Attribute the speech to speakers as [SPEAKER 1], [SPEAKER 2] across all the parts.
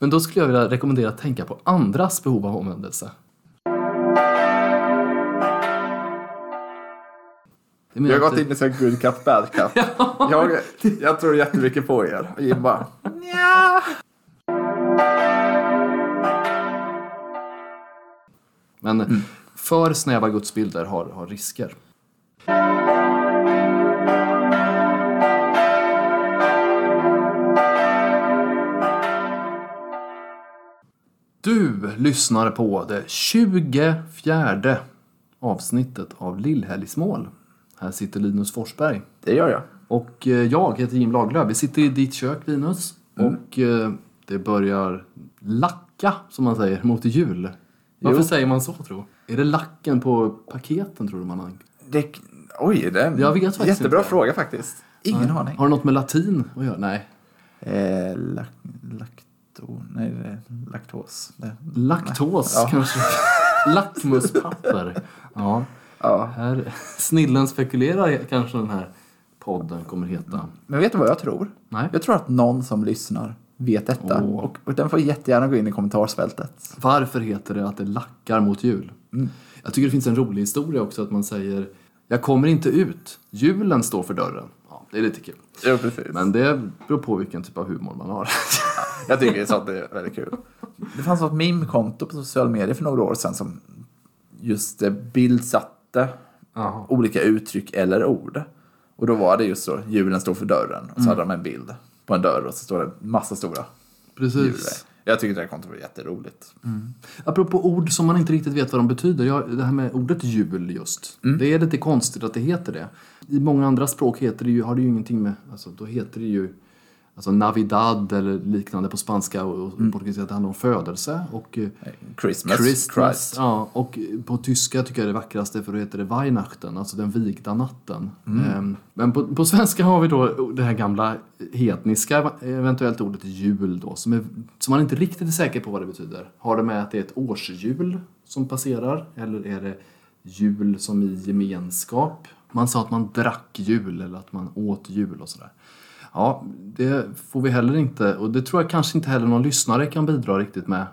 [SPEAKER 1] Men då skulle jag vilja rekommendera att tänka på andras behov av omvändelse. Menar
[SPEAKER 2] har gått in i sån good cup, bad cup. jag, jag tror jättemycket på er. Och Jim bara, nja.
[SPEAKER 1] Men
[SPEAKER 2] Mm.
[SPEAKER 1] för snäva gudsbilder har, har risker. Du lyssnar på det 24 avsnittet av Lillhelgsmål. Här sitter Linus Forsberg.
[SPEAKER 2] Det gör jag.
[SPEAKER 1] Och eh, jag heter Jim Lagerlöf. Vi sitter i ditt kök, Linus. Och eh, det börjar lacka, som man säger, mot jul. Varför
[SPEAKER 2] Jo.
[SPEAKER 1] säger man så, tro? Är det lacken på paketen, tror du man har?
[SPEAKER 2] Det, oj, det är en
[SPEAKER 1] Jag vet faktiskt
[SPEAKER 2] jättebra
[SPEAKER 1] inte.
[SPEAKER 2] fråga faktiskt. Ingen aning.
[SPEAKER 1] Har det något med latin att göra? Nej.
[SPEAKER 2] Eh, lak, lakto, nej, det är laktos. Det,
[SPEAKER 1] Laktos,
[SPEAKER 2] Ja.
[SPEAKER 1] kanske. Lackmuspapper. Ja.
[SPEAKER 2] ja.
[SPEAKER 1] Här, snillen spekulerar kanske den här podden kommer heta.
[SPEAKER 2] Men vet du vad jag tror?
[SPEAKER 1] Nej.
[SPEAKER 2] Jag tror att någon som lyssnar vet detta.
[SPEAKER 1] Åh.
[SPEAKER 2] Och, och den får jättegärna gå in i kommentarsfältet.
[SPEAKER 1] Varför heter det att det lackar mot jul? Jag tycker det finns en rolig historia också att man säger Jag kommer inte ut. Julen står för dörren. Ja, det är lite kul.
[SPEAKER 2] Jo, precis.
[SPEAKER 1] Men det beror på vilken typ av humor man har.
[SPEAKER 2] Jag tycker sånt är väldigt kul. Det fanns något meme-konto på sociala medier för några år sedan som just eh, bildsatte
[SPEAKER 1] Jaha.
[SPEAKER 2] olika uttryck eller ord. Och då var det just så, julen står för dörren. Och så hade de en bild på en dörr och så står det massa stora djur.
[SPEAKER 1] Precis.
[SPEAKER 2] Jag tycker det här kontot var jätteroligt.
[SPEAKER 1] Apropå ord som man inte riktigt vet vad de betyder. Ja, det här med ordet jul just. Det är lite konstigt att det heter det. I många andra språk heter det ju, har det ju ingenting med, alltså då heter det ju alltså navidad eller liknande på spanska och, och portugisiska. Det handlar om födelse. Och eh,
[SPEAKER 2] Christmas,
[SPEAKER 1] Christmas.
[SPEAKER 2] Christ.
[SPEAKER 1] Ja, och på tyska tycker jag det vackraste för då heter det Weihnachten, alltså den vigda natten.
[SPEAKER 2] Mm.
[SPEAKER 1] Ehm, Men på, på svenska har vi då det här gamla hedniska, eventuellt ordet jul då, som, är, som man inte riktigt är säker på vad det betyder. Har det med att det är ett årsjul som passerar, eller är det jul som i gemenskap? Man sa att man drack jul eller att man åt jul och sådär. Ja, det får vi heller inte, och det tror jag kanske inte heller någon lyssnare kan bidra riktigt med.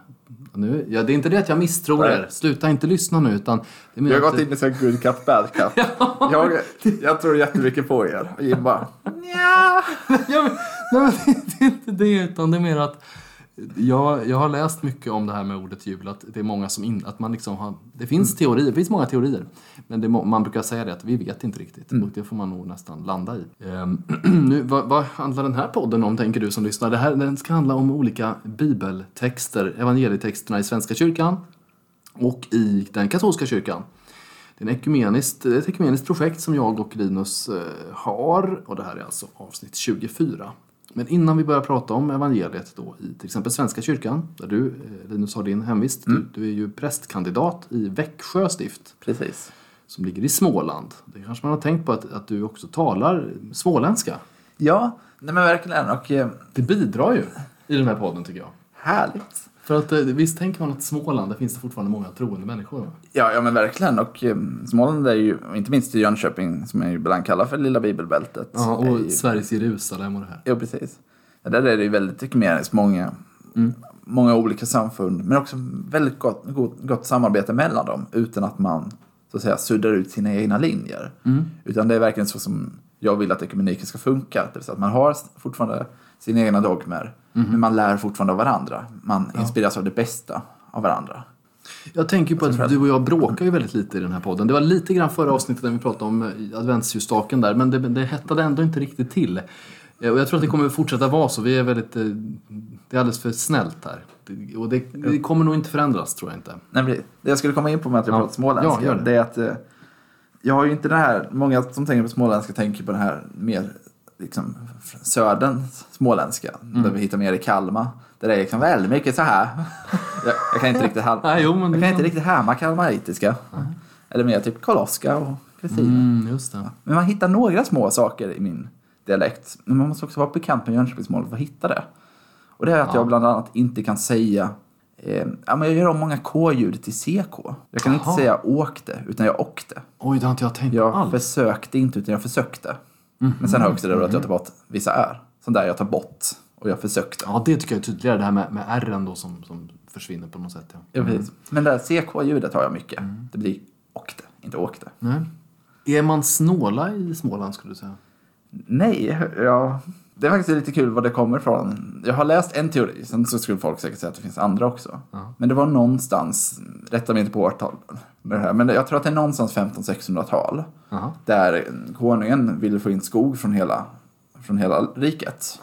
[SPEAKER 1] Nu, ja, det är inte det att jag misstror
[SPEAKER 2] Nej.
[SPEAKER 1] er, sluta inte lyssna nu utan... Det
[SPEAKER 2] Vi har gått in i sån good cup, bad cup. jag, jag tror jättemycket på er. Jim bara,
[SPEAKER 1] Ja, nej, men det är inte det, utan det är mer att jag, jag har läst mycket om det här med ordet jul, att det är många som in, att man liksom har, det finns teorier, det finns många teorier, men det, man brukar säga det att vi vet inte riktigt och det får man nog nästan landa i. Ehm, nu, vad, vad handlar den här podden om, tänker du som lyssnar? Det här, den ska handla om olika bibeltexter, evangelietexterna i Svenska kyrkan och i den katolska kyrkan. Det är en ekumeniskt, ett ekumeniskt projekt som jag och Linus eh, har och det här är alltså avsnitt 24. Men innan vi börjar prata om evangeliet då i till exempel Svenska kyrkan, där du eh, Linus har din hemvist, du, du är ju prästkandidat i Växjö stift
[SPEAKER 2] precis.
[SPEAKER 1] som ligger i Småland. Det kanske man har tänkt på att, att du också talar småländska.
[SPEAKER 2] Ja, nej men verkligen. Och eh,
[SPEAKER 1] Det bidrar ju i den här podden tycker jag.
[SPEAKER 2] härligt.
[SPEAKER 1] För att eh, visst tänker man att Småland, där finns det fortfarande många troende människor.
[SPEAKER 2] Ja, ja men verkligen. Och eh, Småland är ju, inte minst i Jönköping, som jag ju ibland kallar för lilla bibelbältet.
[SPEAKER 1] Ja, och
[SPEAKER 2] ju,
[SPEAKER 1] Sveriges Jerusalem och det här.
[SPEAKER 2] Ja, precis. Ja, där är det ju väldigt ekumeniskt. Många, många olika samfund. Men också väldigt gott, gott, gott samarbete mellan dem. Utan att man så att säga suddar ut sina egna linjer. Utan det är verkligen så som jag vill att ekumeniken ska funka. Det vill säga att man har fortfarande sina egna dogmer. Men man lär fortfarande av varandra. Man inspireras av det bästa av varandra.
[SPEAKER 1] Jag tänker på att du och jag bråkar ju väldigt lite i den här podden. Det var lite grann förra avsnittet när vi pratade om eh, adventsljusstaken där, men det, det hettade ändå inte riktigt till. Eh, Och jag tror att det kommer fortsätta vara så. Vi är väldigt, eh, det är alldeles för snällt här. Och det, det kommer nog inte förändras, tror jag inte.
[SPEAKER 2] Nej, det jag skulle komma in på med att jag
[SPEAKER 1] Ja.
[SPEAKER 2] pratar småländska,
[SPEAKER 1] Ja, det.
[SPEAKER 2] det. är att jag har ju inte det här, många som tänker på småländska tänker på det här mer liksom söderns småländska,
[SPEAKER 1] Mm.
[SPEAKER 2] där vi hittar mer i Kalmar. Där det är liksom väldigt mycket så här. jag, jag kan inte riktigt, hal-
[SPEAKER 1] Nej, jo,
[SPEAKER 2] jag kan inte riktigt härma kalmaritiska. Eller mer typ koloska och Kristina.
[SPEAKER 1] Mm, just det.
[SPEAKER 2] Men man hittar några små saker i min dialekt. Men man måste också vara bekant med Jönköpingsmålet för att hitta det. Och det är att
[SPEAKER 1] Ja.
[SPEAKER 2] jag bland annat inte kan säga eh, ja, men jag gör om många K-ljud till CK. Jag kan inte
[SPEAKER 1] Jaha.
[SPEAKER 2] säga åkte, utan jag åkte.
[SPEAKER 1] Oj, det har inte jag tänkt
[SPEAKER 2] Jag
[SPEAKER 1] alls.
[SPEAKER 2] försökte inte, utan jag försökte. Men sen har jag också det då att jag tar bort vissa är. Som där jag tar bort Och jag försökte.
[SPEAKER 1] Ja, det tycker jag är tydligare. Det här med, med R då som, som försvinner på något sätt. Ja.
[SPEAKER 2] Ja, precis. Men det här CK-ljudet har jag mycket. Det blir åkte, inte åkte.
[SPEAKER 1] Nej. Är man snåla i Småland skulle du säga?
[SPEAKER 2] Nej, ja, det är faktiskt lite kul var det kommer ifrån. Jag har läst en teori, sen så skulle folk säkert säga att det finns andra också. Men det var någonstans, rätta mig inte på årtal men jag tror att det är någonstans 1500-1600-tal.
[SPEAKER 1] Jaha.
[SPEAKER 2] Där konungen ville få in skog från hela, från hela riket.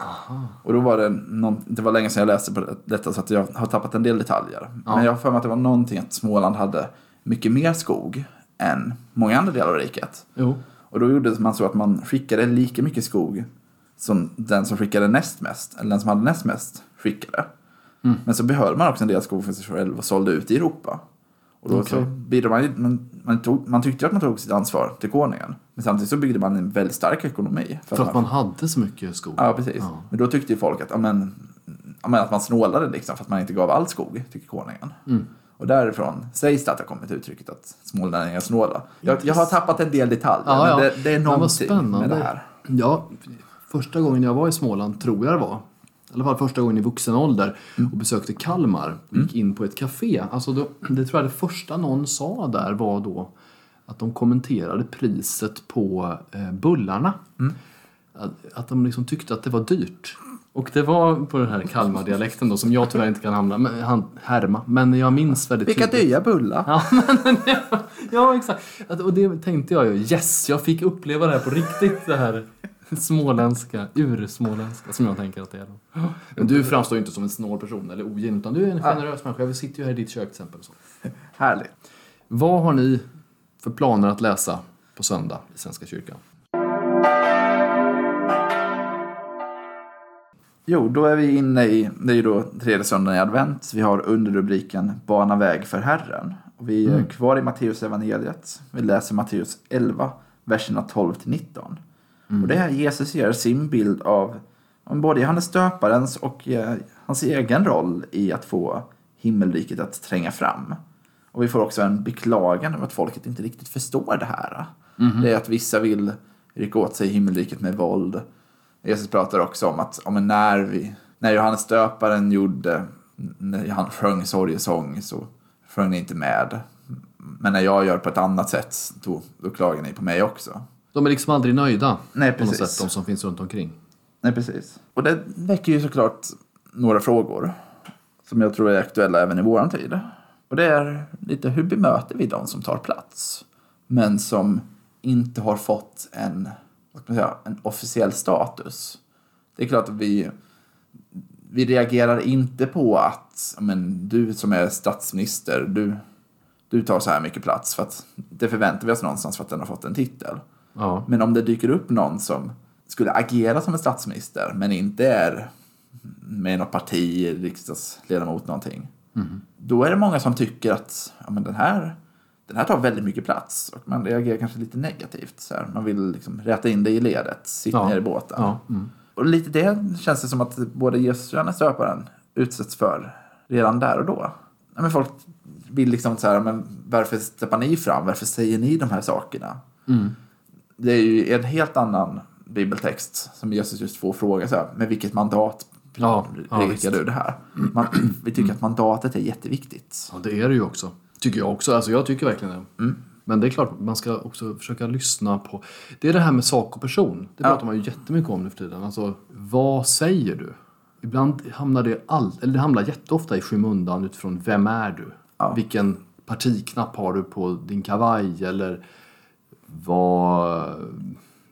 [SPEAKER 2] Och då var det, någon, det var länge sedan jag läste på detta så att jag har tappat en del detaljer. Men jag har för mig att det var någonting att Småland hade mycket mer skog än många andra delar av riket.
[SPEAKER 1] Jo.
[SPEAKER 2] Och då gjorde man så att man skickade lika mycket skog som den som skickade näst mest, eller den som hade näst mest skickade. Men så behöll man också en del skog för sig själv och sålde ut i Europa. Och då
[SPEAKER 1] Okej.
[SPEAKER 2] så bidrog man, man, man, tog, man tyckte att man tog sitt ansvar till konungen. Men samtidigt så byggde man en väldigt stark ekonomi.
[SPEAKER 1] För att man hade så mycket skog.
[SPEAKER 2] Ja, precis.
[SPEAKER 1] Ja.
[SPEAKER 2] Men då tyckte ju folk att, ja, men, ja, men att man snålade liksom för att man inte gav all skog till konungen.
[SPEAKER 1] Mm.
[SPEAKER 2] Och därifrån sägs det att det har kommit uttrycket att smålänningar är snåla. Jag, jag har tappat en del detaljer,
[SPEAKER 1] Ja, ja.
[SPEAKER 2] men det, det är någonting
[SPEAKER 1] spännande.
[SPEAKER 2] med det här.
[SPEAKER 1] Ja, första gången jag var i Småland, tror jag det var, i alla fall första gången i vuxen ålder,
[SPEAKER 2] Mm.
[SPEAKER 1] och besökte Kalmar och gick in på ett café. Alltså då, det tror jag det första någon sa där var då att de kommenterade priset på eh, bullarna.
[SPEAKER 2] Mm.
[SPEAKER 1] Att, att de liksom tyckte att det var dyrt. Och det var på den här Kalmar-dialekten då, som jag tyvärr inte kan hamna, men, han, härma. Men jag minns väldigt
[SPEAKER 2] Vilka
[SPEAKER 1] tydligt.
[SPEAKER 2] dyra bullar.
[SPEAKER 1] Ja, men, ja exakt. Att- Och det tänkte jag ju, yes, jag fick uppleva det här på riktigt, det här småländska, ursmåländska som jag tänker att det är. Då. Men du framstår ju inte som en snål person eller ogin, utan du är en generös människa. Vi sitter ju här i ditt kök till exempel. Så.
[SPEAKER 2] Härligt.
[SPEAKER 1] Vad har ni för planer att läsa på söndag i Svenska kyrkan?
[SPEAKER 2] Jo, då är vi inne i, det är ju då tredje söndagen i advent. Vi har underrubriken Bana väg för Herren. Och vi är kvar i Matteus evangeliet. Vi läser Matteus 11, verserna 12 till 19. Och det är här Jesus ger sin bild av om både Johannes döparens och eh, hans egen roll i att få himmelriket att tränga fram. Och vi får också en beklagan över att folket inte riktigt förstår det här. Det är att vissa vill rycka åt sig himmelriket med våld. Jesus pratar också om att om när, vi, när Johannes döparen gjorde, när han sjöng sorgesång så sjöng ni inte med. Men när jag gör på ett annat sätt, då, då klagar ni på mig också.
[SPEAKER 1] De är liksom aldrig nöjda
[SPEAKER 2] Nej,
[SPEAKER 1] på något
[SPEAKER 2] precis.
[SPEAKER 1] sätt, de som finns runt omkring.
[SPEAKER 2] Nej, precis. Och det väcker ju såklart några frågor som jag tror är aktuella även i våran tid. Och det är lite hur bemöter vi de som tar plats men som inte har fått en, vad ska man säga, en officiell status. Det är klart att vi, vi reagerar inte på att men, du som är statsminister, du, du tar så här mycket plats för att det förväntar vi oss någonstans för att den har fått en titel.
[SPEAKER 1] Ja.
[SPEAKER 2] Men om det dyker upp någon som skulle agera som en statsminister men inte är med något parti, riksdagsledamot, någonting. Då är det många som tycker att ja, men den, här, den här tar väldigt mycket plats och man reagerar kanske lite negativt. Så här. Man vill liksom rätta in det i ledet, sitta
[SPEAKER 1] Ja.
[SPEAKER 2] ner i båten.
[SPEAKER 1] Ja. Mm.
[SPEAKER 2] Och lite det känns det som att både Jesus och Johannes döparen utsätts för redan där och då. Ja, men folk vill liksom så här, men varför steppar ni fram? Varför säger ni de här sakerna? Det är ju en helt annan bibeltext som Jesus just får fråga så här, med vilket mandat
[SPEAKER 1] Ja, ja,
[SPEAKER 2] predikar
[SPEAKER 1] visst.
[SPEAKER 2] du det här? Man, vi tycker att mandatet är jätteviktigt.
[SPEAKER 1] Ja, det är det ju också. Tycker jag också. Alltså jag tycker verkligen det. Men det är klart, man ska också försöka lyssna på... Det är det här med sak och person. Det pratar man ju jättemycket om nu för tiden. Alltså, vad säger du? Ibland hamnar det all, eller det hamnar jätteofta i skymundan utifrån vem är du? Vilken partiknapp har du på din kavaj? Eller vad...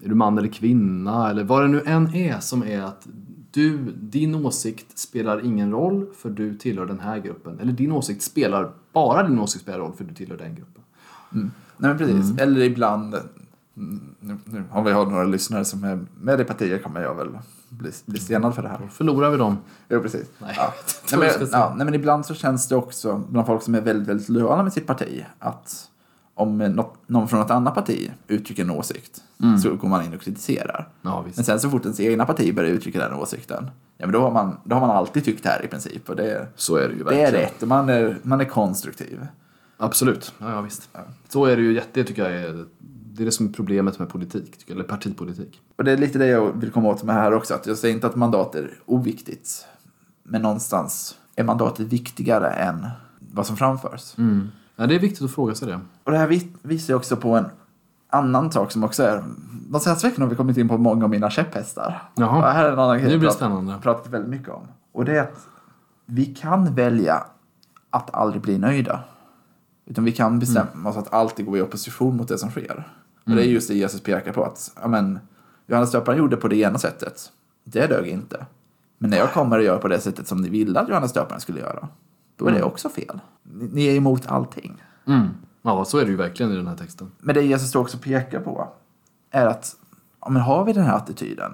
[SPEAKER 1] Är du man eller kvinna? Eller vad det nu än är som är att du, din åsikt spelar ingen roll för du tillhör den här gruppen. Eller din åsikt spelar, bara din åsikt spelar roll för du tillhör den gruppen.
[SPEAKER 2] Nej men precis, eller ibland, mm, nu, nu har vi har några lyssnare som är med i partier kommer jag väl bli, bli stenad för det här.
[SPEAKER 1] Förlorar vi dem?
[SPEAKER 2] Jo, precis.
[SPEAKER 1] Nej,
[SPEAKER 2] Ja. Nej, men, ja, nej, men ibland så känns det också bland folk som är väldigt, väldigt lojala med sitt parti att om något, någon från ett annat parti uttrycker en åsikt så går man in och kritiserar.
[SPEAKER 1] Ja.
[SPEAKER 2] Men sen så fort ens egna parti börjar uttrycka den åsikten, ja men då har man, då har man alltid tyckt det här i princip. Och det,
[SPEAKER 1] Så är det ju
[SPEAKER 2] det
[SPEAKER 1] verkligen.
[SPEAKER 2] är rätt och man är, man är konstruktiv.
[SPEAKER 1] Absolut. Ja, ja, visst. Så är det ju det tycker jag är det är det som är problemet med politik, tycker jag, eller partipolitik.
[SPEAKER 2] Och det är lite det jag vill komma åt med här också. Att jag säger inte att mandat är oviktigt. Men någonstans är mandatet viktigare än vad som framförs.
[SPEAKER 1] Ja, det är viktigt att fråga sig det.
[SPEAKER 2] Och det här vi- visar ju också på en annan sak som också är... De senaste veckorna har vi kommit in på många av mina käpphästar.
[SPEAKER 1] Jaha.
[SPEAKER 2] Och här är en annan grej
[SPEAKER 1] Nu
[SPEAKER 2] jag
[SPEAKER 1] blir det
[SPEAKER 2] prat-
[SPEAKER 1] spännande.
[SPEAKER 2] pratat väldigt mycket om. Och det är att vi kan välja att aldrig bli nöjda. Utan vi kan bestämma oss att alltid gå i opposition mot det som sker. Och det är just det Jesus pekar på att ja, men, Johannes döparen gjorde på det ena sättet. Det dög inte. Men när jag kommer och gör på det sättet som ni ville att Johannes döparen skulle göra, då är det också fel. Ni, är emot allting.
[SPEAKER 1] Mm. Ja, så är det ju verkligen i den här texten.
[SPEAKER 2] Men det Jesus då också pekar på är att men har vi den här attityden,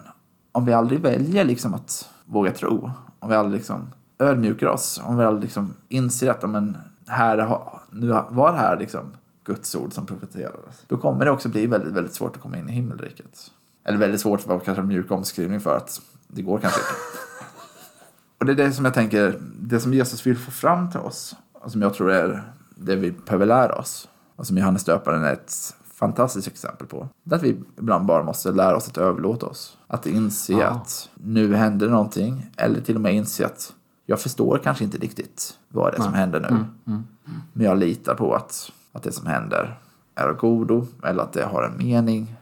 [SPEAKER 2] om vi aldrig väljer liksom att våga tro, om vi aldrig liksom ödmjukar oss, om vi aldrig liksom inser att men, här nu var det här liksom Guds ord som profeterades, då kommer det också bli väldigt, väldigt svårt att komma in i himmelriket. Eller väldigt svårt var kanske en mjuk omskrivning för att det går kanske inte. Och det är det som jag tänker, det som Jesus vill få fram till oss, och som jag tror är det vi behöver lära oss, och som Johannes döparen är ett fantastiskt exempel på. Det att vi ibland bara måste lära oss att överlåta oss. Att inse
[SPEAKER 1] Ja.
[SPEAKER 2] att nu händer någonting, eller till och med inse att jag förstår kanske inte riktigt vad det är som händer nu. Men jag litar på att, att det som händer är av godo, eller att det har en mening.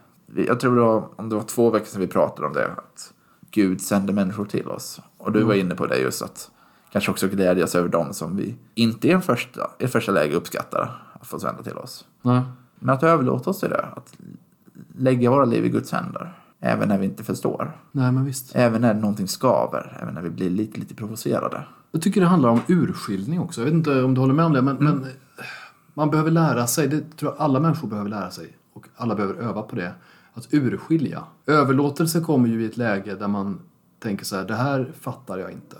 [SPEAKER 2] Jag tror det var, om det var två veckor sedan vi pratade om det, att Gud sänder människor till oss. Och du var inne på det just att kanske också glädjas över dem som vi inte i en första, i första läge uppskattar att få sända till oss.
[SPEAKER 1] Nej.
[SPEAKER 2] Men att överlåta oss till det, att lägga våra liv i Guds händer. Även när vi inte förstår.
[SPEAKER 1] Nej, men visst.
[SPEAKER 2] Även när någonting skaver. Även när vi blir lite, lite provocerade.
[SPEAKER 1] Jag tycker det handlar om urskiljning också. Jag vet inte om du håller med om det, men, men eh, man behöver lära sig, det tror jag alla människor behöver lära sig, och alla behöver öva på det, att urskilja. Överlåtelse kommer ju i ett läge där man tänker så här, det här fattar jag inte.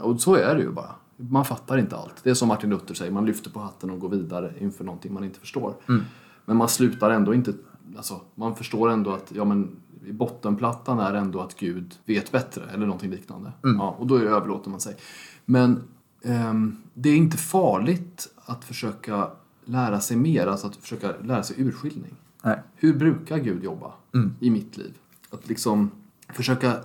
[SPEAKER 1] Och så är det ju bara. Man fattar inte allt. Det är som Martin Luther säger, man lyfter på hatten och går vidare inför någonting man inte förstår. Men man slutar ändå inte, alltså man förstår ändå att, ja men i bottenplattan är ändå att Gud vet bättre eller någonting liknande. Ja, och då överlåter man sig. Men ehm, det är inte farligt att försöka lära sig mer, alltså att försöka lära sig urskiljning.
[SPEAKER 2] Nej.
[SPEAKER 1] Hur brukar Gud jobba i mitt liv? Att liksom försöka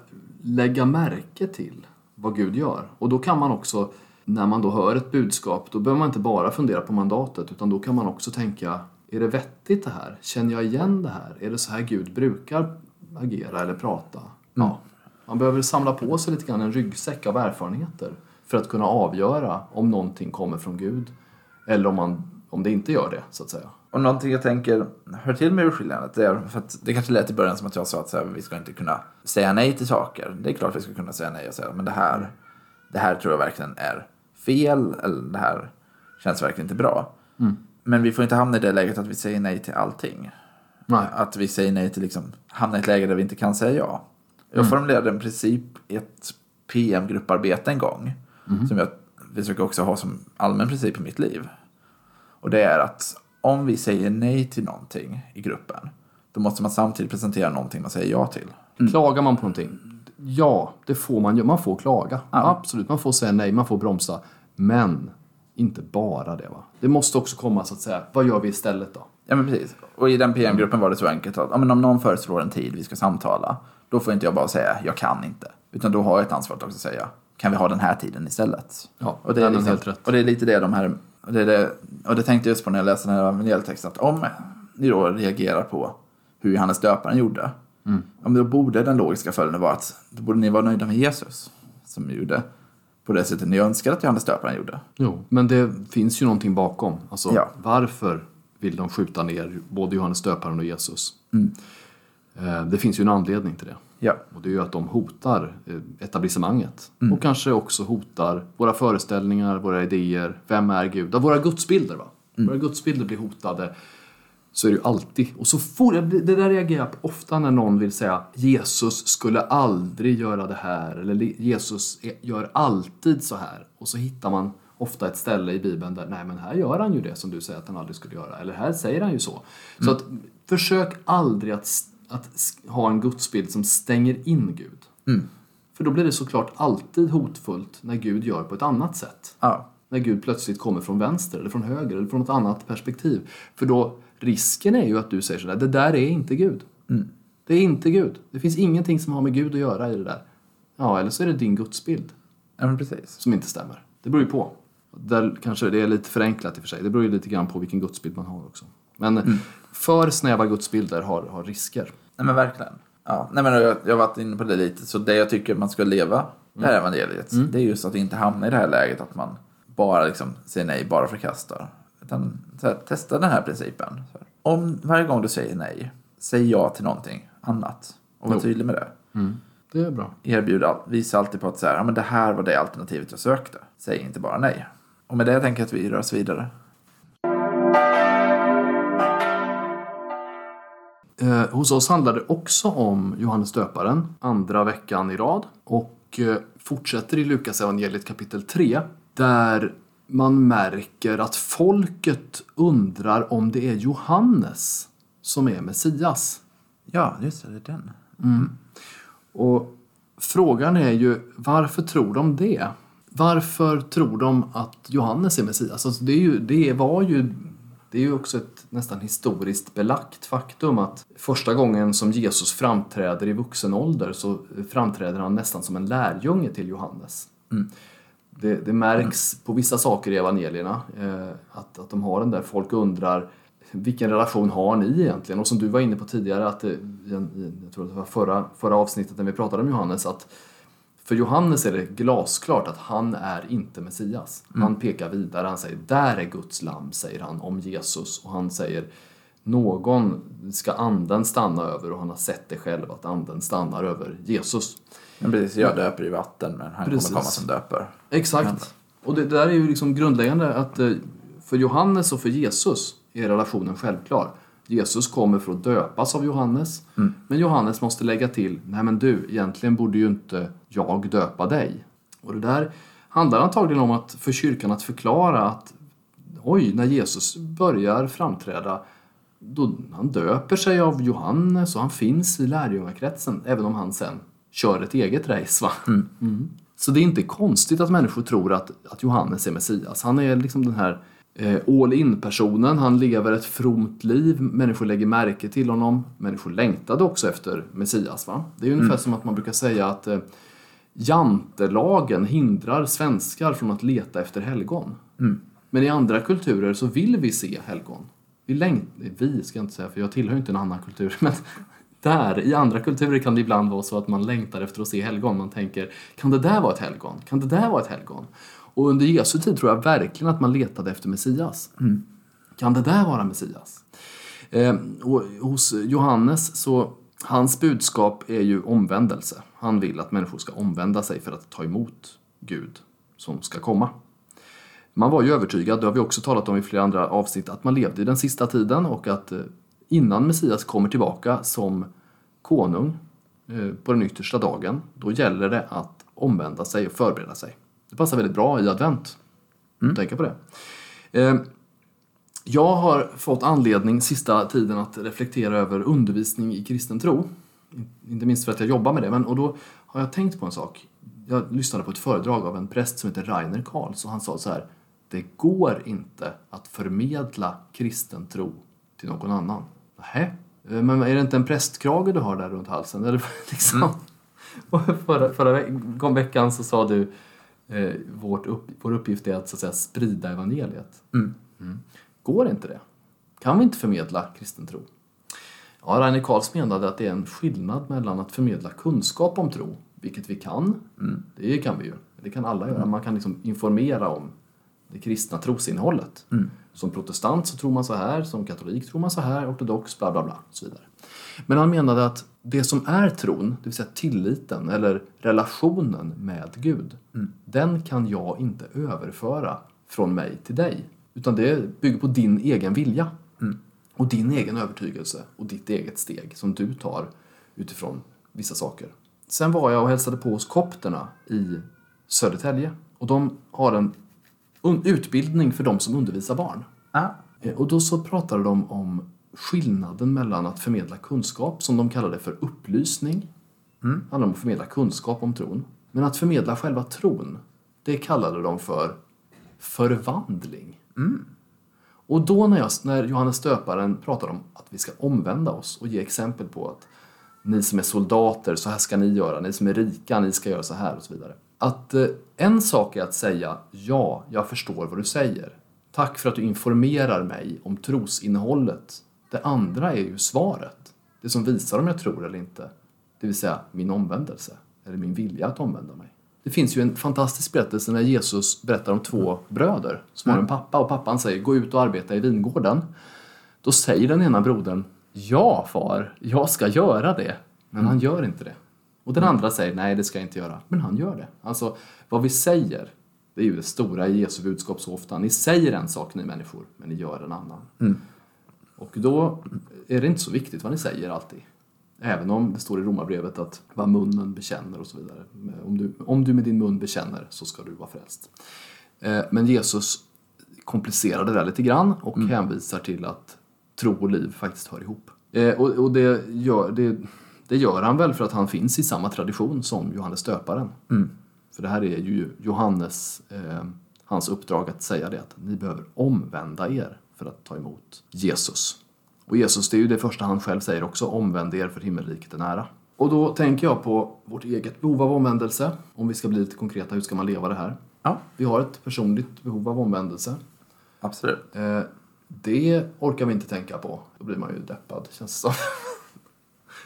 [SPEAKER 1] lägga märke till vad Gud gör. Och då kan man också, när man då hör ett budskap, då behöver man inte bara fundera på mandatet, utan då kan man också tänka, är det vettigt det här? Känner jag igen det här? Är det så här Gud brukar agera eller prata? Ja. Man behöver samla på sig lite grann en ryggsäck av erfarenheter för att kunna avgöra om någonting kommer från Gud eller om, man, om det inte gör det, så att säga.
[SPEAKER 2] Och någonting jag tänker hör till med urskiljandet, det är för att det kanske lät i början som att jag sa att så här, vi ska inte kunna säga nej till saker. Det är klart vi ska kunna säga nej och säga, men det här, det här tror jag verkligen är fel, eller det här känns verkligen inte bra. Men vi får inte hamna i det läget att vi säger nej till allting.
[SPEAKER 1] Nej.
[SPEAKER 2] Att vi säger nej till liksom, hamna i ett läge där vi inte kan säga ja. Jag formulerade en princip i ett PM-grupparbete en gång. Som jag försöker också ha som allmän princip i mitt liv. Och det är att om vi säger nej till någonting i gruppen, då måste man samtidigt presentera någonting man säger ja till.
[SPEAKER 1] Klagar man på någonting? Ja, det får man göra. Man får klaga. Absolut, man får säga nej, man får bromsa. Men inte bara det va. Det måste också komma så att säga, vad gör vi istället då?
[SPEAKER 2] Ja men precis. Och i den PM-gruppen var det så enkelt att ja, men om någon föreslår en tid vi ska samtala, då får inte jag bara säga jag kan inte. Utan då har jag ett ansvar att också säga kan vi ha den här tiden istället?
[SPEAKER 1] Ja,
[SPEAKER 2] och det, är liksom,
[SPEAKER 1] helt rätt.
[SPEAKER 2] och det är lite det de här, det, är det, och det tänkte jag just på när jag läste den här evangelietexten, att om ni då reagerar på hur Johannes döparen gjorde,
[SPEAKER 1] Mm.
[SPEAKER 2] ja, då borde den logiska följden vara att då borde ni vara nöjda med Jesus, som gjorde på det sättet ni önskade att Johannes döparen gjorde.
[SPEAKER 1] Jo, men det finns ju någonting bakom. Alltså,
[SPEAKER 2] Ja.
[SPEAKER 1] varför vill de skjuta ner både Johannes döparen och Jesus?
[SPEAKER 2] Mm.
[SPEAKER 1] Eh, Det finns ju en anledning till det.
[SPEAKER 2] Ja.
[SPEAKER 1] Och det är ju att de hotar eh, etablissemanget. Och kanske också hotar våra föreställningar, våra idéer. Vem är Gud? Ja, våra gudsbilder va? Våra gudsbilder blir hotade. Så är det ju alltid. Och så får det där reagerar jag på ofta när någon vill säga Jesus skulle aldrig göra det här. Eller Jesus gör alltid så här. Och så hittar man ofta ett ställe i Bibeln där, nej men här gör han ju det som du säger att han aldrig skulle göra. Eller här säger han ju så. Så att försök aldrig att, att ha en gudsbild som stänger in Gud. För då blir det såklart alltid hotfullt när Gud gör på ett annat sätt.
[SPEAKER 2] Ja.
[SPEAKER 1] När Gud plötsligt kommer från vänster eller från höger eller från något annat perspektiv. För då, risken är ju att du säger sådär, det där är inte Gud. Det är inte Gud. Det finns ingenting som har med Gud att göra i det där. Ja, eller så är det din gudsbild
[SPEAKER 2] Ja, precis.
[SPEAKER 1] som inte stämmer. Det beror ju på. Där kanske det är lite förenklat i och för sig. Det beror ju lite grann på vilken gudsbild man har också. Men för snäva gudsbilder har, har risker.
[SPEAKER 2] Nej men verkligen. Ja, nej, men jag, jag har varit inne på det lite. Så det jag tycker man ska leva det här evangeliet. Det är just att inte hamna i det här läget att man bara liksom säger nej, bara förkastar. Utan här, testa den här principen. Om varje gång du säger nej, säg ja till någonting annat. Och var
[SPEAKER 1] Jo.
[SPEAKER 2] tydlig med det.
[SPEAKER 1] Det är bra.
[SPEAKER 2] Erbjud, visa alltid på att så här, ja, men det här var det alternativet jag sökte. Säg inte bara nej. Och med det tänker jag att vi rör oss vidare.
[SPEAKER 1] Eh, hos oss handlar det också om Johannes döparen, andra veckan i rad. Och eh, fortsätter i Lukas evangeliet kapitel 3. Där man märker att folket undrar om det är Johannes som är Messias.
[SPEAKER 2] Ja, just det, det är den.
[SPEAKER 1] Och frågan är ju, varför tror de det? Varför tror de att Johannes är Messias? Alltså det, är ju, det var ju det är ju också ett nästan historiskt belagt faktum att första gången som Jesus framträder i vuxen ålder så framträder han nästan som en lärjunge till Johannes. Det, det märks på vissa saker i evangelierna eh, att, att de har den där, folk undrar vilken relation har ni egentligen? Och som du var inne på tidigare, att det, i en, i, jag tror att det var förra, förra avsnittet när vi pratade om Johannes, att för Johannes är det glasklart att han är inte Messias. Han pekar vidare, han säger där är Guds lamm, säger han om Jesus. Och han säger någon ska anden stanna över och han har sett det själv att anden stannar över Jesus.
[SPEAKER 2] Men precis, jag döper i vatten men han
[SPEAKER 1] Precis.
[SPEAKER 2] kommer komma som döper.
[SPEAKER 1] Exakt. Och det, det där är ju liksom grundläggande att eh, för Johannes och för Jesus är relationen självklar. Jesus kommer för att döpas av Johannes. Men Johannes måste lägga till, nej men du, egentligen borde ju inte jag döpa dig. Och det där handlar antagligen om att för kyrkan att förklara att oj, när Jesus börjar framträda då han döper sig av Johannes och han finns i lärjungakretsen även om han sen kör ett eget race. Va? Mm. Så det är inte konstigt att människor tror att, att Johannes är Messias. Han är liksom den här all in-personen. Han lever ett fromt liv. Människor lägger märke till honom. Människor längtade också efter Messias. Va? Det är ungefär som att man brukar säga att eh, jantelagen hindrar svenskar från att leta efter helgon. Men i andra kulturer så vill vi se helgon. Vi längtar, vi ska jag inte säga för jag tillhör inte en annan kultur, men där, i andra kulturer kan det ibland vara så att man längtar efter att se helgon. Man tänker, kan det där vara ett helgon? Kan det där vara ett helgon? Och under Jesu tid tror jag verkligen att man letade efter Messias. Kan det där vara Messias? Eh, och hos Johannes så, hans budskap är ju omvändelse. Han vill att människor ska omvända sig för att ta emot Gud som ska komma. Man var ju övertygad, det har vi också talat om i flera andra avsnitt, att man levde i den sista tiden och att eh, innan Messias kommer tillbaka som konung eh, på den yttersta dagen, då gäller det att omvända sig och förbereda sig. Det passar väldigt bra i advent. Mm. Tänka på det. Eh, Jag har fått anledning sista tiden att reflektera över undervisning i kristen tro. Inte minst för att jag jobbar med det. Men, och då har jag tänkt på en sak. Jag lyssnade på ett föredrag av en präst som heter Rainer Karls och han sa så här. Det går inte att förmedla kristen tro till någon annan. Nähä? Men är det inte en prästkrage du har där runt halsen? Eller liksom? Och förra, förra veck- veckan så sa du eh, vårt upp, vår uppgift är att, så att säga, sprida evangeliet. Mm. Går inte det? Kan vi inte förmedla kristen tro? Ja, Rainer Karls menade att det är en skillnad mellan att förmedla kunskap om tro, vilket vi kan, det kan vi ju, det kan alla göra. Man kan liksom informera om det kristna trosinnehållet. Som protestant så tror man så här, som katolik tror man så här, ortodox, bla bla bla och så vidare. Men han menade att det som är tron, det vill säga tilliten eller relationen med Gud, den kan jag inte överföra från mig till dig. Utan det bygger på din egen vilja och din egen övertygelse och ditt eget steg som du tar utifrån vissa saker. Sen var jag och hälsade på hos kopterna i Södertälje och de har en utbildning för de som undervisar barn.
[SPEAKER 2] Ah.
[SPEAKER 1] Och då så pratade de om skillnaden mellan att förmedla kunskap, som de kallade för upplysning. Mm. handlar om att förmedla kunskap om tron. Men att förmedla själva tron, det kallade de för förvandling. Och då när, jag, när Johannes döparen pratar om att vi ska omvända oss och ge exempel på att ni som är soldater, så här ska ni göra, ni som är rika, ni ska göra så här och så vidare. Att eh, en sak är att säga ja, jag förstår vad du säger. Tack för att du informerar mig om trosinnehållet. Det andra är ju svaret. Det som visar om jag tror eller inte. Det vill säga min omvändelse, eller min vilja att omvända mig. Det finns ju en fantastisk berättelse när Jesus berättar om två bröder som har en pappa och pappan säger gå ut och arbeta i vingården. Då säger den ena brodern ja far, jag ska göra det. Men han gör inte det. Och den andra säger nej det ska jag inte göra. Men han gör det. Alltså vad vi säger, det är ju det stora i Jesu budskap så ofta. Ni säger en sak ni människor, men ni gör en annan. Och då är det inte så viktigt vad ni säger alltid. Även om det står i Romarbrevet att vad munnen bekänner och så vidare. Om du, om du med din mun bekänner så ska du vara frälst. Eh, Men Jesus komplicerar det där lite grann och hänvisar till att tro och liv faktiskt hör ihop. Eh, Och, och det, gör, det, det gör han väl för att han finns i samma tradition som Johannes döparen. För det här är ju Johannes, eh, hans uppdrag att säga det att ni behöver omvända er för att ta emot Jesus. Och Jesus, det är ju det första han själv säger också, omvänd er för himmelriket är nära. Och då tänker jag på vårt eget behov av omvändelse. Om vi ska bli lite konkreta, hur ska man leva det här?
[SPEAKER 2] Ja,
[SPEAKER 1] Vi har ett personligt behov av omvändelse.
[SPEAKER 2] absolut.
[SPEAKER 1] Eh, det orkar vi inte tänka på. Då blir man ju deppad, känns det som.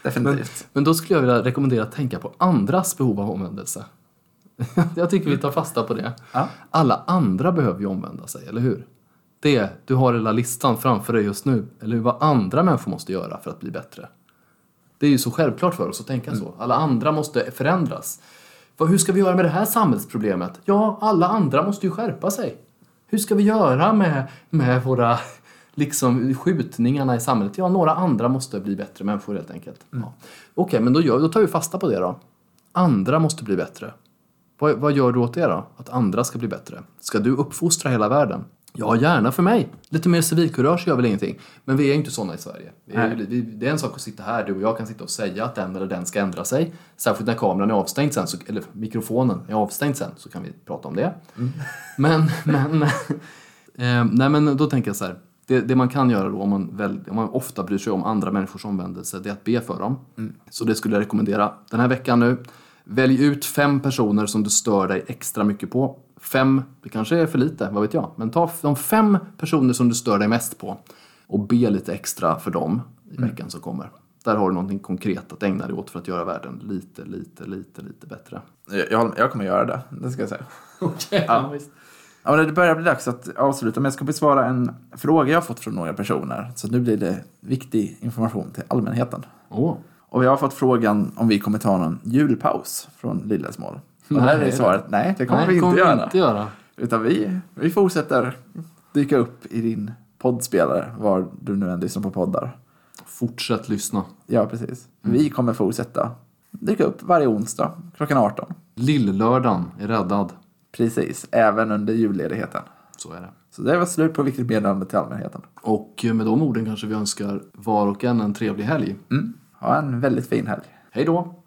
[SPEAKER 2] Definitivt.
[SPEAKER 1] Men då skulle jag vilja rekommendera att tänka på andras behov av omvändelse. jag tycker vi tar fasta på det.
[SPEAKER 2] Ja.
[SPEAKER 1] Alla andra behöver ju omvända sig, eller hur? Det, du har hela listan framför dig just nu, eller hur? Vad andra människor måste göra för att bli bättre. Det är ju så självklart för oss att tänka så. Alla andra måste förändras. Vad, hur ska vi göra med det här samhällsproblemet? Ja, alla andra måste ju skärpa sig. Hur ska vi göra med, med våra liksom, skjutningarna i samhället? Ja, några andra måste bli bättre människor helt enkelt. Ja. Okej, men då, gör, då tar vi fasta på det då. Andra måste bli bättre. Vad, vad gör du åt det då? Att andra ska bli bättre? Ska du uppfostra hela världen? Ja, gärna för mig. Lite mer civilkurage gör väl ingenting. Men vi är ju inte sådana i Sverige. Ju- vi, det är en sak att sitta här, du och jag kan sitta och säga att den eller den ska ändra sig. Särskilt när kameran är avstängd sen, så, eller mikrofonen är avstängd sen, så kan vi prata om det. Men, men, eh, nej men då tänker jag så här. Det, det man kan göra då, om man, väl, om man ofta bryr sig om andra människors omvändelse, det är att be för dem. Så det skulle jag rekommendera den här veckan nu. Välj ut fem personer som du stör dig extra mycket på. Fem, det kanske är för lite, vad vet jag. Men ta de fem personer som du stör dig mest på och be lite extra för dem i veckan som kommer. Där har du någonting konkret att ägna dig åt för att göra världen lite, lite, lite, lite bättre.
[SPEAKER 2] Jag, jag, kommer göra det, det ska jag säga.
[SPEAKER 1] Okej,
[SPEAKER 2] Ja. Ja, det börjar bli dags att avsluta, men jag ska besvara en fråga jag fått från några personer. Så nu blir det viktig information till allmänheten.
[SPEAKER 1] Åh,
[SPEAKER 2] Och jag har fått frågan om vi kommer ta någon julpaus från Lillesmål. Och
[SPEAKER 1] Nej, det är
[SPEAKER 2] svaret nej, det kommer
[SPEAKER 1] nej,
[SPEAKER 2] vi inte
[SPEAKER 1] kommer
[SPEAKER 2] göra.
[SPEAKER 1] vi inte göra.
[SPEAKER 2] Utan vi, vi fortsätter dyka upp i din poddspelare, var du nu än lyssnar på poddar.
[SPEAKER 1] Fortsätt lyssna.
[SPEAKER 2] Ja, precis. Vi kommer fortsätta dyka upp varje onsdag klockan 18.
[SPEAKER 1] Lillördagen är räddad.
[SPEAKER 2] Precis, även under julledigheten.
[SPEAKER 1] Så är det.
[SPEAKER 2] Så det var slut på Viktigt meddelande till allmänheten.
[SPEAKER 1] Och med de orden kanske vi önskar var och en en trevlig helg.
[SPEAKER 2] Mm. Ha en väldigt fin helg.
[SPEAKER 1] Hej då!